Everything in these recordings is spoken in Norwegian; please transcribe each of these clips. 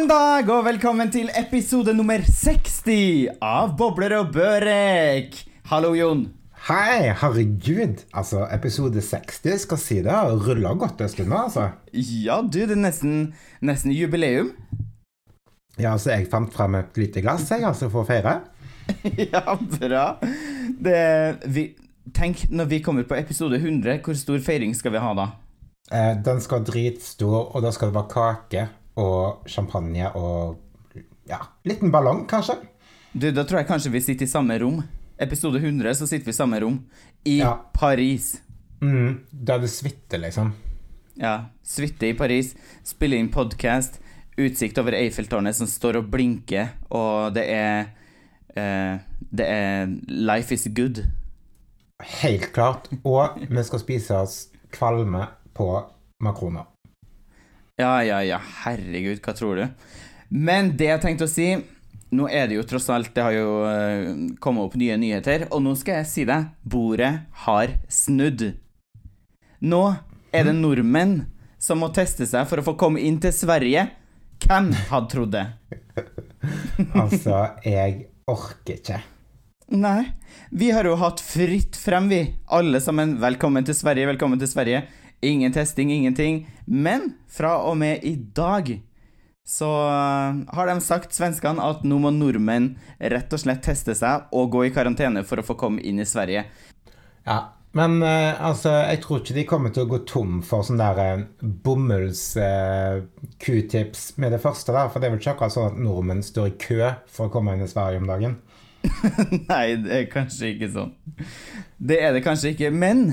God dag og velkommen til episode nummer 60 av Bobler og Børek. Hallo, Jon. Hei, herregud. Altså, episode 60 skal si det har rulla godt en stund nå, altså. Ja, du, det er nesten, nesten jubileum. Ja, altså, jeg fant frem et lite glass, jeg, altså, for å feire. ja, bra. Det, vi, tenk, når vi kommer på episode 100, hvor stor feiring skal vi ha da? Eh, den skal dritstor, og da skal det være kake og champagne og ja, liten ballong, kanskje. Du, da tror jeg kanskje vi sitter i samme rom. Episode 100, så sitter vi i samme rom. I Ja. Paris. Mm, der det suiter, liksom. Ja. Suite i Paris. Spille inn podkast. Utsikt over Eiffeltårnet som står og blinker, og det er uh, Det er Life is good. Helt klart. Og vi skal spise oss kvalme på makroner. Ja, ja, ja. Herregud, hva tror du? Men det jeg tenkte å si Nå er det jo tross alt Det har jo eh, kommet opp nye nyheter, og nå skal jeg si deg bordet har snudd. Nå er det nordmenn som må teste seg for å få komme inn til Sverige. Hvem hadde trodd det? Altså, jeg orker ikke. Nei. Vi har jo hatt fritt frem, vi. Alle sammen. Velkommen til Sverige, velkommen til Sverige. Ingen testing, ingenting. Men fra og med i dag så øh, har de sagt, svenskene, at nå må nordmenn rett og slett teste seg og gå i karantene for å få komme inn i Sverige. Ja, men eh, altså, jeg tror ikke de kommer til å gå tom for sånn der eh, bomulls eh, q-tips med det første der, for det er vel ikke akkurat sånn at nordmenn står i kø for å komme inn i Sverige om dagen. Nei, det er kanskje ikke sånn. Det er det kanskje ikke. Men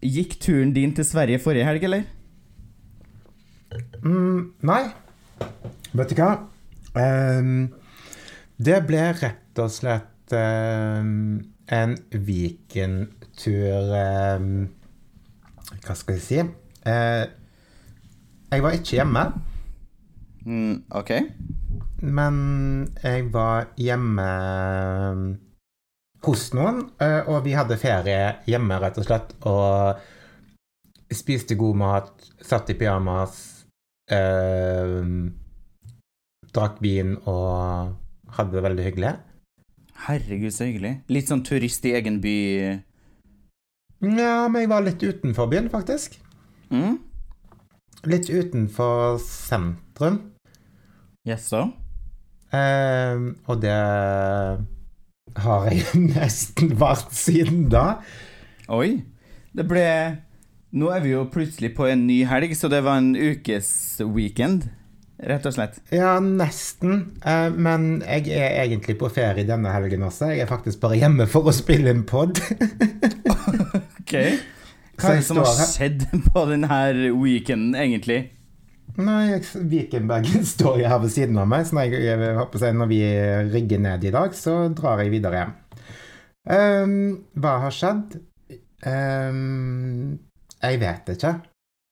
Gikk turen din til Sverige forrige helg, eller? Mm, nei, vet du hva? Um, det ble rett og slett um, en Viken-tur um, Hva skal jeg si? Uh, jeg var ikke hjemme. Mm, ok. Men jeg var hjemme um, hos noen, eh, og vi hadde ferie hjemme, rett og slett. Og spiste god mat, satt i pyjamas, eh, drakk vin og hadde det veldig hyggelig. Herregud, så hyggelig. Litt sånn turist i egen by. Ja, men jeg var litt utenfor byen, faktisk. Mm? Litt utenfor sentrum. Jaså? Eh, og det har jeg nesten vært siden da. Oi. Det ble Nå er vi jo plutselig på en ny helg, så det var en ukes weekend, rett og slett. Ja, nesten. Eh, men jeg er egentlig på ferie denne helgen også. Jeg er faktisk bare hjemme for å spille en pod. Ok. Hva er det som har skjedd på denne weekenden, egentlig? Nei, Vikenbergen står jo her ved siden av meg, så når, jeg, når vi rigger ned i dag, så drar jeg videre. Ehm, hva har skjedd? Um, jeg vet ikke.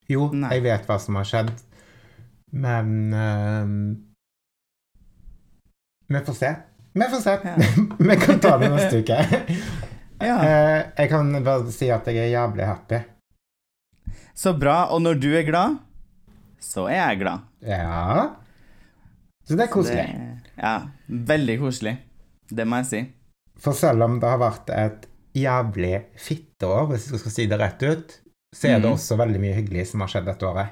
Jo, Nei. jeg vet hva som har skjedd, men um, Vi får se. Vi får se. Ja. vi kan ta det neste uke. Ja. uh, jeg kan bare si at jeg er jævlig happy. Så bra. Og når du er glad, så er jeg glad. Ja. Så det er koselig. Det, ja, veldig koselig. Det må jeg si. For selv om det har vært et jævlig fitteår, hvis du skal si det rett ut, så er det Mhm. også veldig mye hyggelig som har skjedd dette året.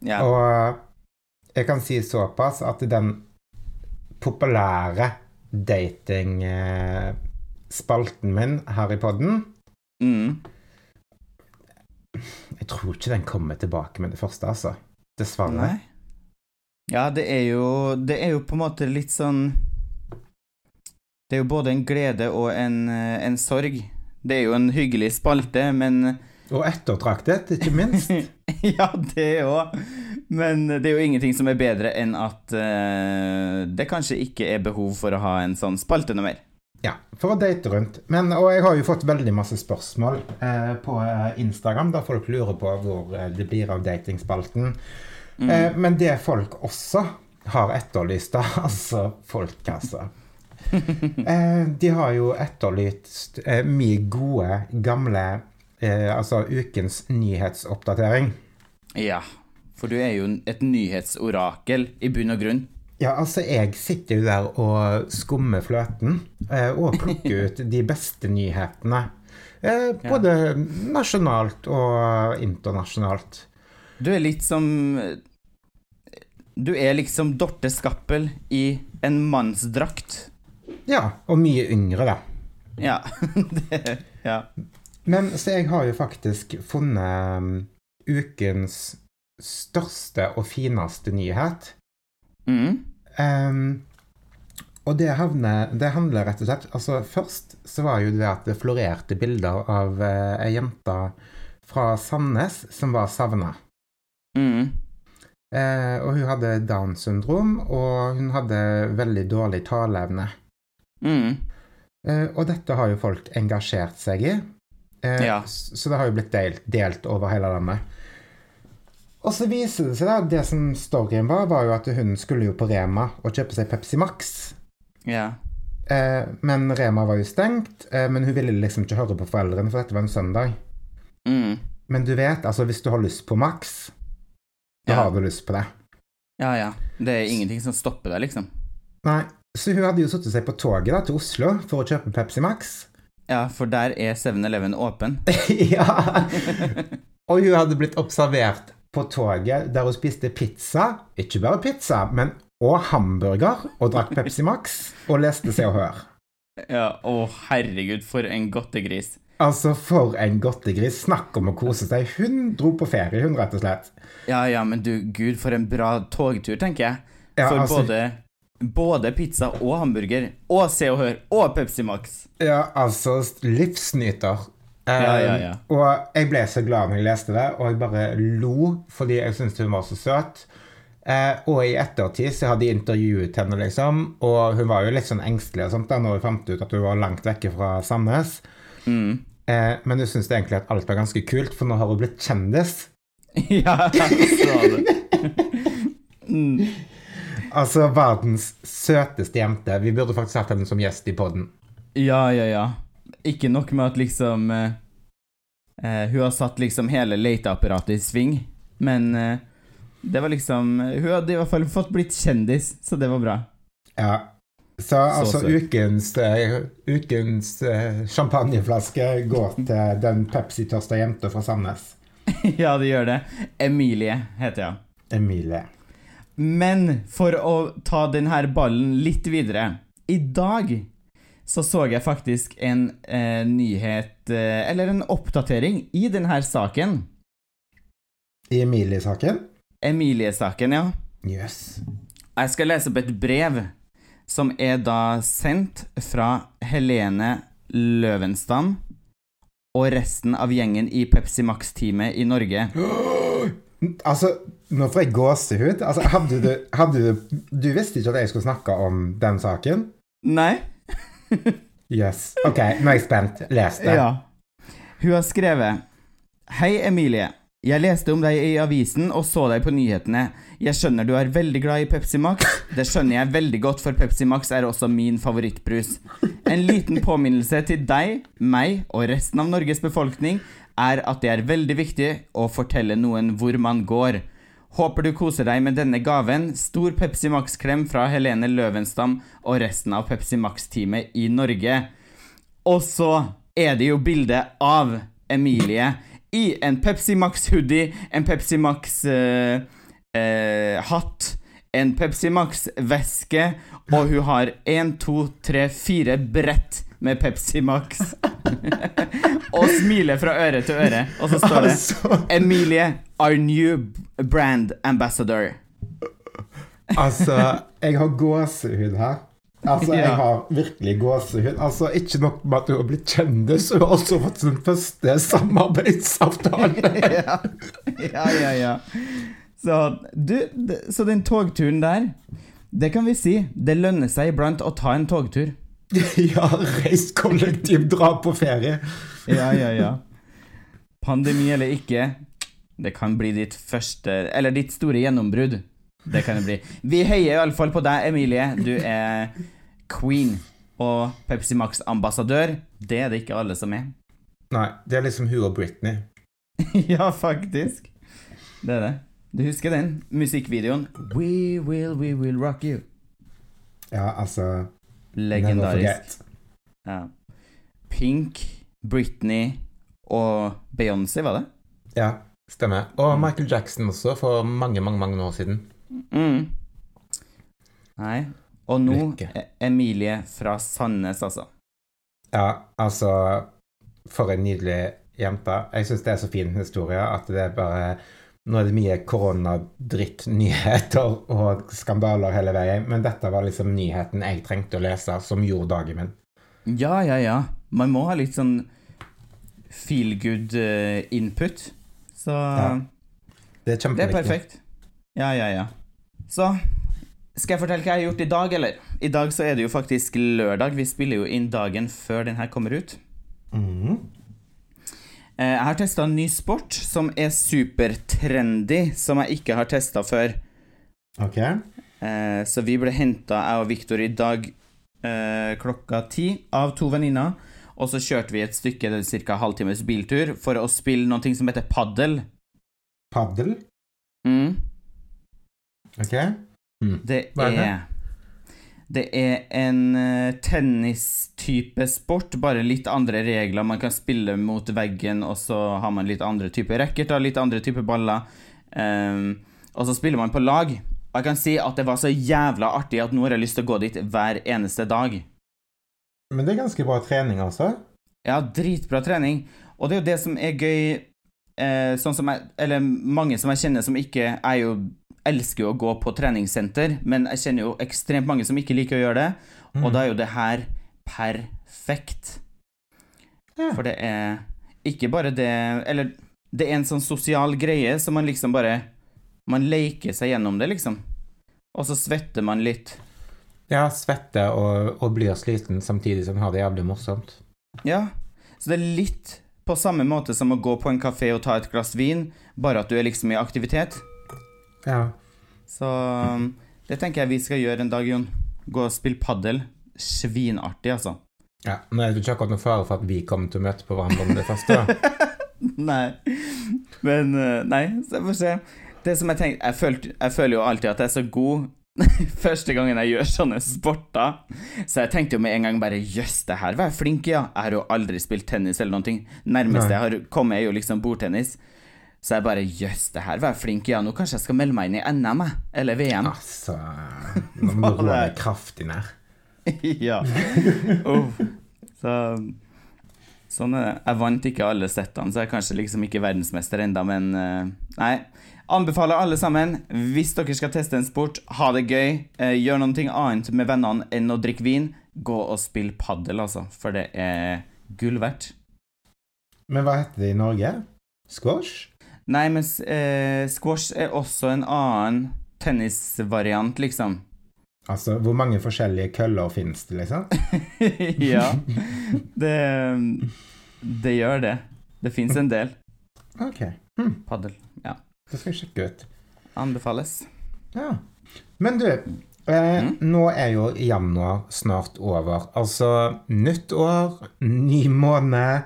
Ja. Og jeg kan si såpass at den populære dating-spalten min her i podden Mm. Jeg tror ikke den kommer tilbake med det første, altså. Dessverre. Nei. Ja, det er jo Det er jo på en måte litt sånn Det er jo både en glede og en, eh, en sorg. Det er jo en hyggelig spalte, men Og ettertraktet, ikke minst. Ja, det òg. Men det er jo ingenting som er bedre enn at uh, det kanskje ikke er behov for å ha en sånn spalte noe mer. Ja, for å date rundt. Men, og jeg har jo fått veldig masse spørsmål eh, på eh, Instagram, der folk lurer på hvor eh, det blir av datingspalten. Mm. Eh, men det folk også har etterlyst, da, altså folk, altså eh, De har jo etterlyst eh, mye gode, gamle Altså ukens nyhetsoppdatering. Ja, For du er jo et nyhetsorakel i bunn og grunn. Ja, altså, jeg sitter jo der og skummer fløten eh, og plukker ut de beste nyhetene. Eh, både nasjonalt og internasjonalt. Du er litt som Du er liksom Dorte Skappel i en mannsdrakt. Ja, og mye yngre, da. Ja. det, ja. Men så jeg har jo faktisk funnet um, ukens største og fineste nyhet. Mm. Um, og det, havner, det handler rett og slett Altså, først så var jo det at det florerte bilder av uh, ei jente fra Sandnes som var savna. Mm. Uh, og hun hadde Downs syndrom, og hun hadde veldig dårlig taleevne. Mm. Uh, og dette har jo folk engasjert seg i, uh, Ja. så det har jo blitt delt, delt over hele landet. Og så viser det seg da, det som storyen var, var jo at hun skulle jo på Rema og kjøpe seg Pepsi Max. Ja. Eh, men Rema var jo stengt, eh, men hun ville liksom ikke høre på foreldrene, for dette var en søndag. Mm. Men du vet, altså hvis du har lyst på Max, da Ja. har du lyst på det. Ja, ja. Det er ingenting som stopper deg, liksom. Nei, så hun hadde jo satt seg på toget da, til Oslo for å kjøpe Pepsi Max. Ja, for der er 7-Eleven åpen. ja! Og hun hadde blitt observert på toget der hun spiste pizza. Ikke bare pizza, men og hamburger, og drakk Pepsi Max og leste Se og Hør. Ja, å herregud, for en godtegris. Altså, for en godtegris. Snakk om å kose seg. Hun dro på ferie, hun, rett og slett. Ja, ja, men du, gud, for en bra togtur, tenker jeg. Ja, For altså- både, både pizza og hamburger, og Se og Hør, og Pepsi Max. Ja, altså Livsnyter. Ja, ja, ja. Og jeg ble så glad når jeg leste det, og jeg bare lo fordi jeg syntes hun var så søt. Eh, og i ettertid så hadde jeg intervjuet henne, liksom, og hun var jo litt sånn engstelig og sånt da når hun fant ut at hun var langt vekke fra Sandnes. Mm. Eh, men hun syntes egentlig at alt var ganske kult, for nå har hun blitt kjendis. ja, så det. Mm. Altså verdens søteste jente. Vi burde faktisk hatt henne som gjest i poden. Ja, ja, ja. Ikke nok med at liksom eh, eh, Hun har satt liksom hele leteapparatet i sving, men eh, det var liksom Hun hadde i hvert fall fått blitt kjendis, så det var bra. Ja. Så altså søt. ukens, uh, ukens uh, champagneflaske går til den Pepsi-tørsta jenta fra Sandnes. ja, det gjør det. Emilie heter hun. Emilie. Men for å ta denne ballen litt videre I dag så så jeg faktisk en eh, nyhet, eh, eller en oppdatering, i denne saken. I Emilie-saken? Emilie-saken, ja. Yes. Jeg skal lese opp et brev som er da sendt fra Helene Løvenstam og resten av gjengen i Pepsi Max-teamet i Norge. Altså, nå får jeg gåsehud. Altså, hadde du, hadde du Du visste ikke at jeg skulle snakke om den saken? Nei? Jøss. Ok, nå er jeg spent. Les det. Ja. Hun har skrevet Hei, Emilie. Jeg leste om deg i avisen og så deg på nyhetene. Jeg skjønner du er veldig glad i Pepsi Max. Det skjønner jeg veldig godt, for Pepsi Max er også min favorittbrus. En liten påminnelse til deg, meg og resten av Norges befolkning er at det er veldig viktig å fortelle noen hvor man går. Håper du koser deg med denne gaven. Stor Pepsi Max-klem fra Helene Løvenstam og resten av Pepsi Max-teamet i Norge. Og så er det jo bilde av Emilie i en Pepsi Max-hoodie, en Pepsi Max-hatt, en Pepsi Max-veske, og hun har én, to, tre, fire brett med Pepsi Max. og smiler fra øre til øre. Og så står det Altså, Emilie, our new brand ambassador. altså, jeg har gåsehud her. Altså, jeg har virkelig gåsehud. Altså, ikke nok med at du har blitt kjendis, hun har også fått sin første samarbeidsavtale. ja, ja, ja. ja. Så, du, så den togturen der, det kan vi si, det lønner seg iblant å ta en togtur. ja, reist kollektivt, dra på ferie. Ja, ja, ja. Pandemi eller ikke, det kan bli ditt første Eller ditt store gjennombrudd. Det kan det bli. Vi heier iallfall på deg, Emilie. Du er queen og Pepsi Max-ambassadør. Det er det ikke alle som er. Nei, det er liksom hun og Britney. ja, faktisk. Det er det. Du husker den musikkvideoen? We will, we will rock you. Ja, altså Legendarisk. Ja. Pink, Britney og Beyoncé, var det? Ja, stemmer. Og Michael Jackson også, for mange, mange, mange år siden. Mm. Nei. Og nå Lykke. E- Emilie fra Sandnes, altså. Ja, altså For en nydelig jente. Jeg syns det er så fin historie at det er bare Nå er det mye koronadrittnyheter og skandaler hele veien, men dette var liksom nyheten jeg trengte å lese, som gjorde dagen min. Ja, ja, ja. Man må ha litt sånn feel good eh, input. Så Ja, Det er det er perfekt. Ja, ja, ja. Så skal jeg fortelle hva jeg har gjort i dag, eller? I dag så er det jo faktisk lørdag. Vi spiller jo inn dagen før den her kommer ut. Mhm. Eh, Jeg har testa en ny sport som er supertrendy, som jeg ikke har testa før. Ok. Eh, Så vi ble henta, jeg og Viktor, i dag eh, klokka ti av to venninner. Og så kjørte vi et stykke, ca. halvtimes biltur, for å spille noe som heter paddel. Paddel? Mm. Ok. Er det? er Det er en eh, tennistype sport, bare litt andre regler. Man kan spille mot veggen, og så har man litt andre typer racketer, litt andre typer baller. Um, og så spiller man på lag. Og jeg kan si at det var så jævla artig at nå har jeg lyst til å gå dit hver eneste dag. Men det er ganske bra trening, altså. Ja, dritbra trening. Og det er jo det som er gøy eh, Sånn som jeg Eller mange som jeg kjenner som ikke er jo elsker jo å gå på treningssenter, men jeg kjenner jo ekstremt mange som ikke liker å gjøre det, og da er jo det her perfekt. Ja. For det er ikke bare det Eller det er en sånn sosial greie som man liksom bare Man leker seg gjennom det, liksom. Og så svetter man litt. Ja, svette og, og blir sliten samtidig som har det jævlig morsomt. Ja, så det er litt på samme måte som å gå på en kafé og ta et glass vin, bare at du er liksom i aktivitet. Ja. Så um, det tenker jeg vi skal gjøre en dag, Jon. Gå og spille padel. Svinartig, altså. ja. Men det er ikke akkurat noe fare for at vi kommer til å møte på hverandre med det første. nei. Men uh, Nei, så får vi se. Det som jeg tenker jeg, jeg føler jo alltid at jeg er så god første gangen jeg gjør sånne sporter. Så jeg tenkte jo med en gang bare Jøss, det her var jeg flink i, ja. Jeg har jo aldri spilt tennis eller noen ting. Nærmeste Nei. jeg har kommet, er jo liksom bordtennis. Så jeg bare Jøss, det her var jeg flink i, ja. Nå kanskje jeg skal melde meg inn i NM, jeg. Eller VM. Altså Nå må du roe deg kraftig ned. ja. Uff. Så Sånn er det. Jeg vant ikke alle settene, så jeg er kanskje liksom ikke verdensmester enda, men eh, Nei. Anbefaler alle sammen, hvis dere skal teste en sport, ha det gøy, eh, gjør noe annet med vennene enn å drikke vin, gå og spill padel, altså, for det er gull verdt. Men hva heter det i Norge? Squash? Nei, men eh, squash er også en annen tennisvariant, liksom. Altså, hvor mange forskjellige køller finnes det, liksom? ja. Det Det gjør det. Det fins en del. Ok, hm, Paddel. Ja. det skal jeg sjekke ut. Anbefales. Ja. Men du, eh, nå er jo januar snart over. Altså nytt år, ny måned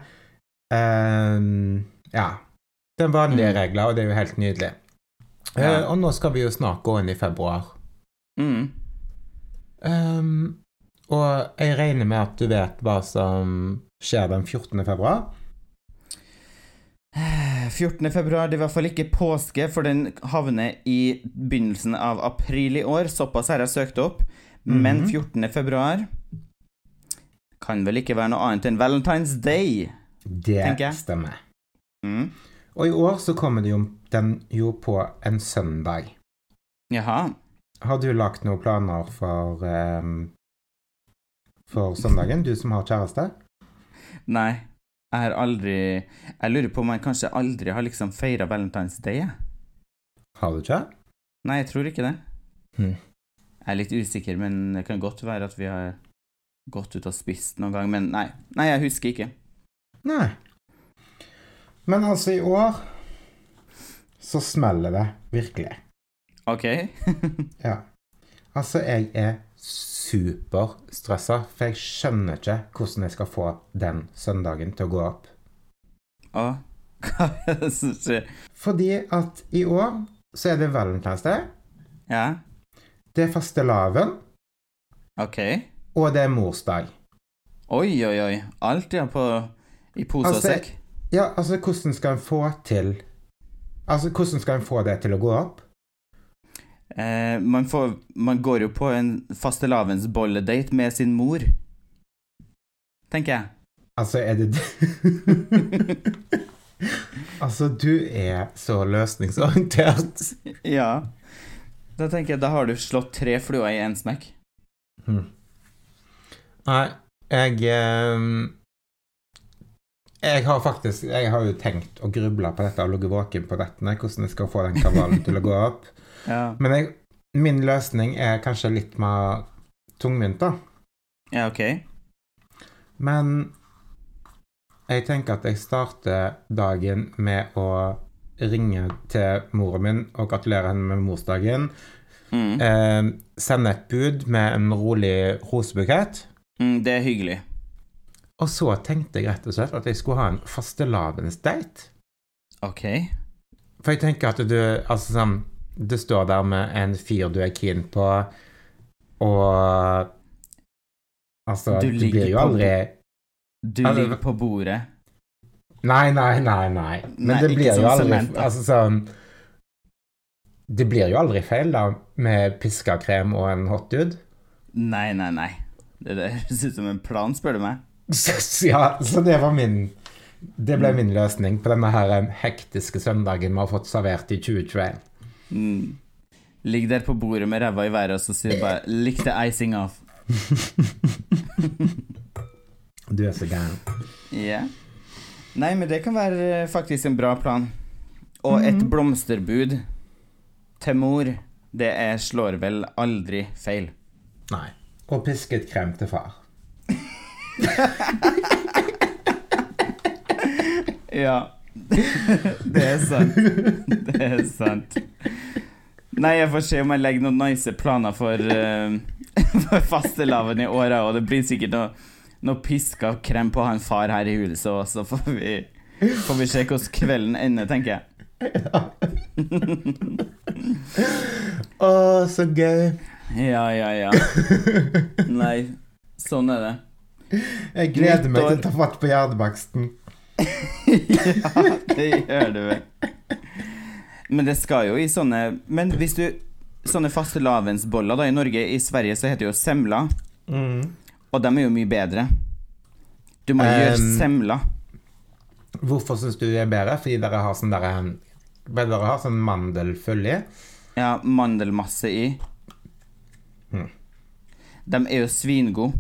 eh, Ja. Det er vanlige Mm. regler, og det er jo helt nydelig. Eh, og nå skal vi jo snart gå inn i februar. Mm. Um, og jeg regner med at du vet hva som skjer den 14. februar? 14. februar, det er i hvert fall ikke påske, for den havner i begynnelsen av april i år. Såpass har jeg søkt opp. Men Mhm. 14. februar kan vel ikke være noe annet enn Valentine's Day. Det Tenker jeg. stemmer. Mm. Og i år så kommer det jo, den jo på en søndag. Jaha. Har du lagt noen planer for um, for søndagen, du som har kjæreste? Nei. Jeg har aldri Jeg lurer på om jeg kanskje aldri har liksom feira Valentine's Day, jeg. Har du ikke? Nei, jeg tror ikke det. Hmm. Jeg er litt usikker, men det kan godt være at vi har gått ut og spist noen gang. Men nei. Nei, jeg husker ikke. Nei. Men altså, i år så smeller det virkelig. Ok. Ja. Altså, jeg er superstressa, for jeg skjønner ikke hvordan jeg skal få den søndagen til å gå opp. Å, hva er det som skjer? Fordi at i år så er det Valentine's Day, Ja, det er fastelavn, OK. og det er morsdag. Oi, oi, oi. Alt, er på i pose og Altså, sekk? Ja, altså, hvordan skal en få til Altså, hvordan skal en få det til å gå opp? Eh, man, får, man går jo på en fastelavnsbolledate med sin mor. Tenker jeg. Altså, er det Altså, du er så løsningsorientert. Ja. Da tenker jeg, da har du slått tre fluer i én smekk. Hmm. Nei, jeg eh, Jeg har faktisk Jeg har jo tenkt og grubla på dette og ligget våken på nettene, hvordan jeg skal få den kabalen til å gå opp. Ja, Men jeg, min løsning er kanskje litt mer tungmynt, da. ja OK. Men jeg tenker at jeg starter dagen med å ringe til moren min og gratulere henne med morsdagen. Mm. Eh, sende et bud med en rolig rosebukett. Mm, det er hyggelig. Og så tenkte jeg rett og slett at jeg skulle ha en fastelavnsdate. OK. For jeg tenker at du Altså sånn Du står der med en fyr du er keen på, og Altså, Du du, blir jo aldri Du Altså, ligger på bordet. Nei, nei, nei, nei. Men Nei, det blir jo aldri sement. Altså sånn Det blir jo aldri feil, da, med piska krem og en hot dude. Nei, nei, nei. Det høres ut som en plan, spør du meg. Ja, så det var min Det ble min løsning på denne her eh, hektiske søndagen vi har fått servert i 2021. Mm. Ligg der på bordet med ræva i været, og så sier bare 'Lick the icing off'. Du er så gæren. Ja. Nei, men det kan være eh, faktisk en bra plan. Og et Mhm. blomsterbud til mor, det er, slår vel aldri feil. Nei. Og pisket krem til far. Ja. Det er sant. Det er sant. Nei, jeg får se om jeg legger noen nice planer for, uh, for fastelavn i åra, og det blir sikkert noe, noe piska krem på han far her i huset òg, så får vi, får vi se hvordan kvelden ender, tenker jeg. Å, så gøy. Ja, ja, ja. Nei, sånn er det. Jeg gleder meg til å ta fatt på hjernebaksten. ja, det gjør du vel. Men det skal jo i sånne Men hvis du Sånne fastelavnsboller da i Norge, i Sverige så heter det jo semla, Mm. og de er jo mye bedre. Du må gjøre Um, semla. Hvorfor syns du det er bedre? Fordi dere har sånn derre Dere har sånn mandelfølge? Ja, mandelmasse i. Mm. De er jo svingode.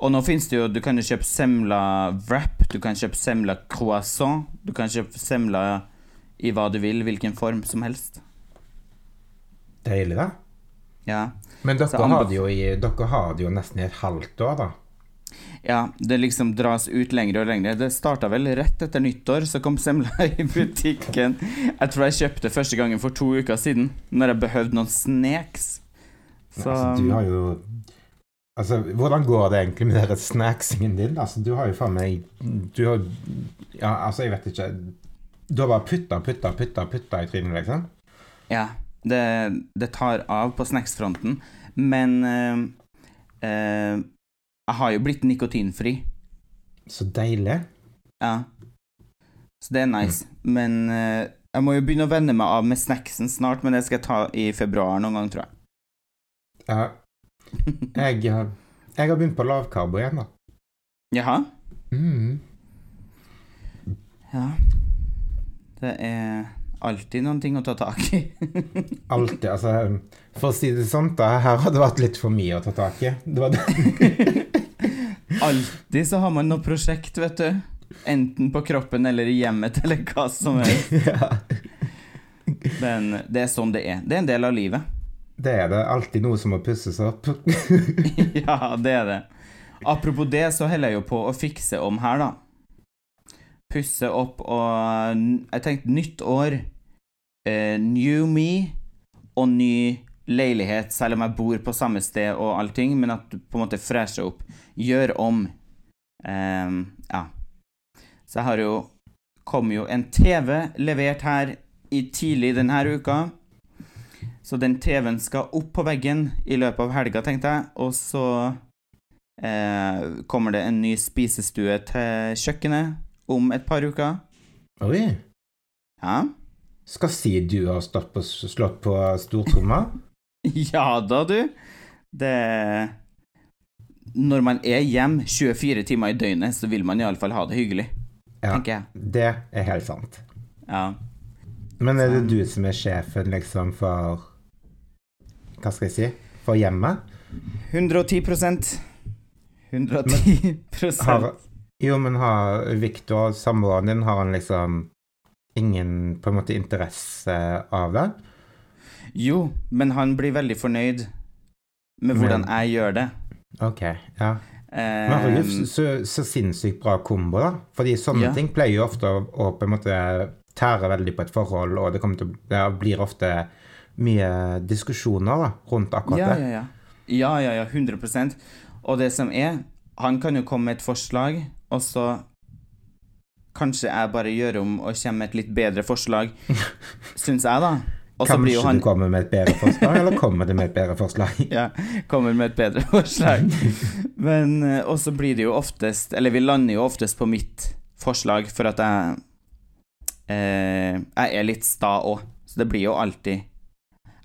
Og nå finnes det jo Du kan jo kjøpe semla wrap, du kan kjøpe semla croissant, du kan kjøpe semla i hva du vil, hvilken form som helst. Deilig, da. Ja. Men dere har, det jo i, dere har det jo nesten i et halvt år, da. Ja, det liksom dras ut lenger og lenger. Det starta vel rett etter nyttår, så kom semla i butikken. Jeg tror jeg kjøpte første gangen for to uker siden, når jeg behøvde noen snacks. Så Altså, du har jo Altså, hvordan går det egentlig med denne snacksingen din? Altså, du har jo faen meg Du har Ja, altså, jeg vet ikke Du har bare putta, putta, putta, putta i trynet, liksom? Ja, det, det tar av på snacksfronten. Men øh, øh, jeg har jo blitt nikotinfri. Så deilig. Ja. Så det er nice. Men øh, jeg må jo begynne å venne meg av med snacksen snart, men det skal jeg ta i februar noen gang, tror jeg. Ja, jeg, har- jeg har begynt på lavkarbo igjen, da. Jaha? Mm. Ja. Det er alltid noen ting å ta tak i. Alltid, altså For å si det sånn, da, her har det vært litt for mye å ta tak i. Det var det. alltid så har man noe prosjekt, vet du. Enten på kroppen eller i hjemmet eller hva som helst. ja. Men det er sånn det er. Det er en del av livet. Det er det. Alltid noe som må pusses opp. ja, det er det. Apropos det, så holder jeg jo på å fikse om her, da. Pusse opp og Jeg tenkte nytt år. Eh, new me og ny leilighet, selv om jeg bor på samme sted og allting, men at du på en måte fresher opp. Gjør om. Ehm, ja. Så jeg har jo Kom jo en TV levert her i tidlig denne uka. Så den TV-en skal opp på veggen i løpet av helga, tenkte jeg. Og så eh, kommer det en ny spisestue til kjøkkenet om et par uker. Oi. Ja. Skal si du har stått på, slått på stortromma? Ja da, du. Det Når man er hjem 24 timer i døgnet, så vil man iallfall ha det hyggelig, Ja, tenker jeg. det er helt sant. Ja. Men er det du som er sjefen, liksom, for Hva skal jeg si? For hjemmet? 110 110 Har, jo, men har Victor, samboeren din, har han liksom ingen på en måte interesse av det? Jo, men han blir veldig fornøyd med hvordan jeg gjør det. Ok, ja. Men herregud, så, så sinnssykt bra kombo, da. Fordi sånne Ja. ting pleier jo ofte å, å på en måte tære veldig på et forhold, og det, kommer til, det blir ofte mye diskusjoner da, rundt akkurat ja, det. ja, ja. Ja, ja, ja, 100% Og det som er, han kan jo komme med et forslag, og så kanskje jeg bare gjør om og kommer med et litt bedre forslag, syns jeg, da. Også blir Kanskje han du kommer med et bedre forslag, eller kommer du med et bedre forslag? ja, kommer med et bedre forslag. Men eh, Og så blir det jo oftest Eller vi lander jo oftest på mitt forslag, for at jeg eh, Jeg er litt sta òg, så det blir jo alltid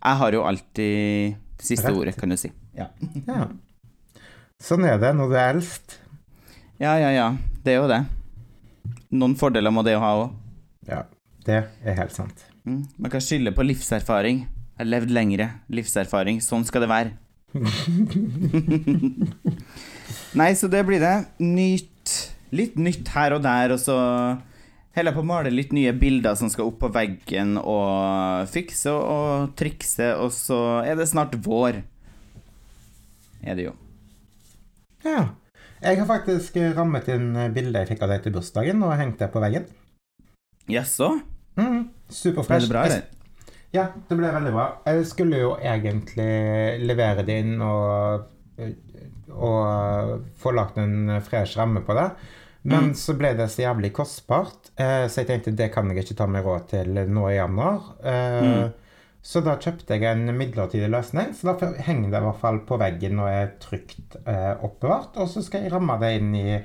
Jeg har jo alltid det siste Rett. ordet, kan du si. Ja. Ja. Sånn er det når du er eldst. ja, ja, ja. Det er jo det. Noen fordeler må det jo ha òg. Ja, det er helt sant. Mm. Man kan skylde på livserfaring. Jeg har levd lengre. Livserfaring. Sånn skal det være. Nei, så det blir det. Nytt. Litt nytt her og der, og så holder på å male litt nye bilder som skal opp på veggen, og fikse og trikse, og så er det snart vår. Er det jo. Ja. Jeg har faktisk rammet inn bildet jeg fikk av deg til bursdagen, og hengt det på veggen. Jaså? Mm, Ble Superfresh. det bra, eller? Ja, det ble veldig bra. Jeg skulle jo egentlig levere det inn og, og få lagt en fresh ramme på det. Men Mm. så ble det så jævlig kostbart, eh, så jeg tenkte det kan jeg ikke ta meg råd til nå i januar. Eh, Mm. Så da kjøpte jeg en midlertidig løsning, så da henger det i hvert fall på veggen og er trygt eh, oppbevart. Og så skal jeg ramme det inn i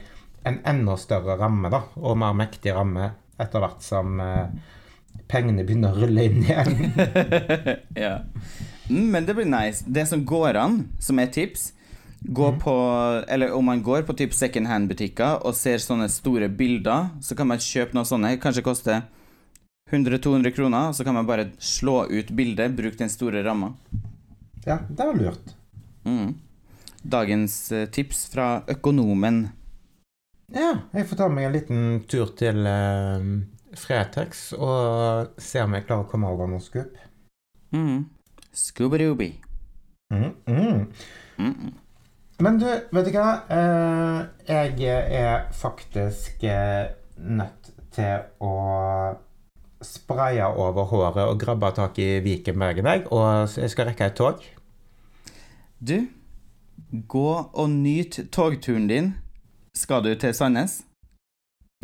en enda større ramme, da, og mer mektig ramme etter hvert som eh, pengene begynner å rulle inn igjen. ja. Mm, men det blir nice. Det som går an, som er tips gå på, eller Om man går på typ second hand-butikker og ser sånne store bilder, så kan man kjøpe noe sånne. Kanskje koster 100-200 kroner, så kan man bare slå ut bildet, bruke den store ramma. Ja, det var lurt. Mm. Dagens eh, tips fra økonomen. Ja, jeg får ta meg en liten tur til uh, Fretex og se om jeg klarer å komme over noe skup. Mm. Scooby-Dooby. Mm, mm. Men du, vet du hva? Eh, jeg er faktisk eh, nødt til å spraye over håret og grabbe tak i Vikenbergen, jeg, og jeg skal rekke et tog. Du, gå og nyt togturen din. Skal du til Sandnes?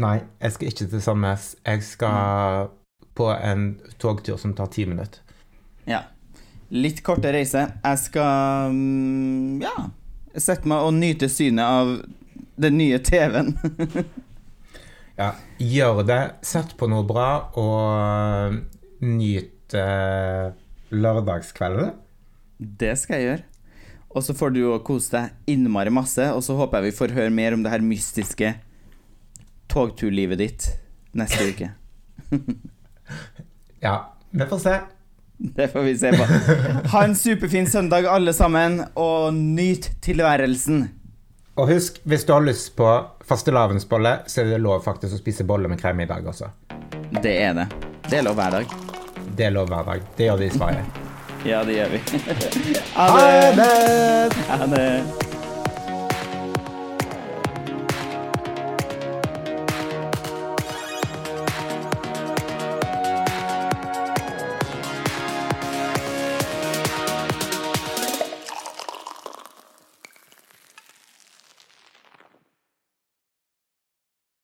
Nei, jeg skal ikke til Sandnes. Jeg skal på en togtur som tar ti minutter. Ja. Litt korte reise. Jeg skal mm, ja, sette meg og nyte synet av den nye TV-en. Ja, gjør det. Sett på noe bra, og nyt uh, lørdagskvelden. det skal jeg gjøre. Og så får du jo kose deg innmari masse, og så håper jeg vi får høre mer om det her mystiske togturlivet ditt neste uke. Ja, vi får se. Det får vi se på. Ha en superfin søndag, alle sammen, og nyt tilværelsen. Og husk, hvis du har lyst på fastelavnsbolle, så er det lov faktisk å spise bolle med krem i dag også. Det er det. Det er lov hver dag. Det er lov hver dag. Det gjør vi i Sverige. Ja, det gjør vi. Ha det! Ha det!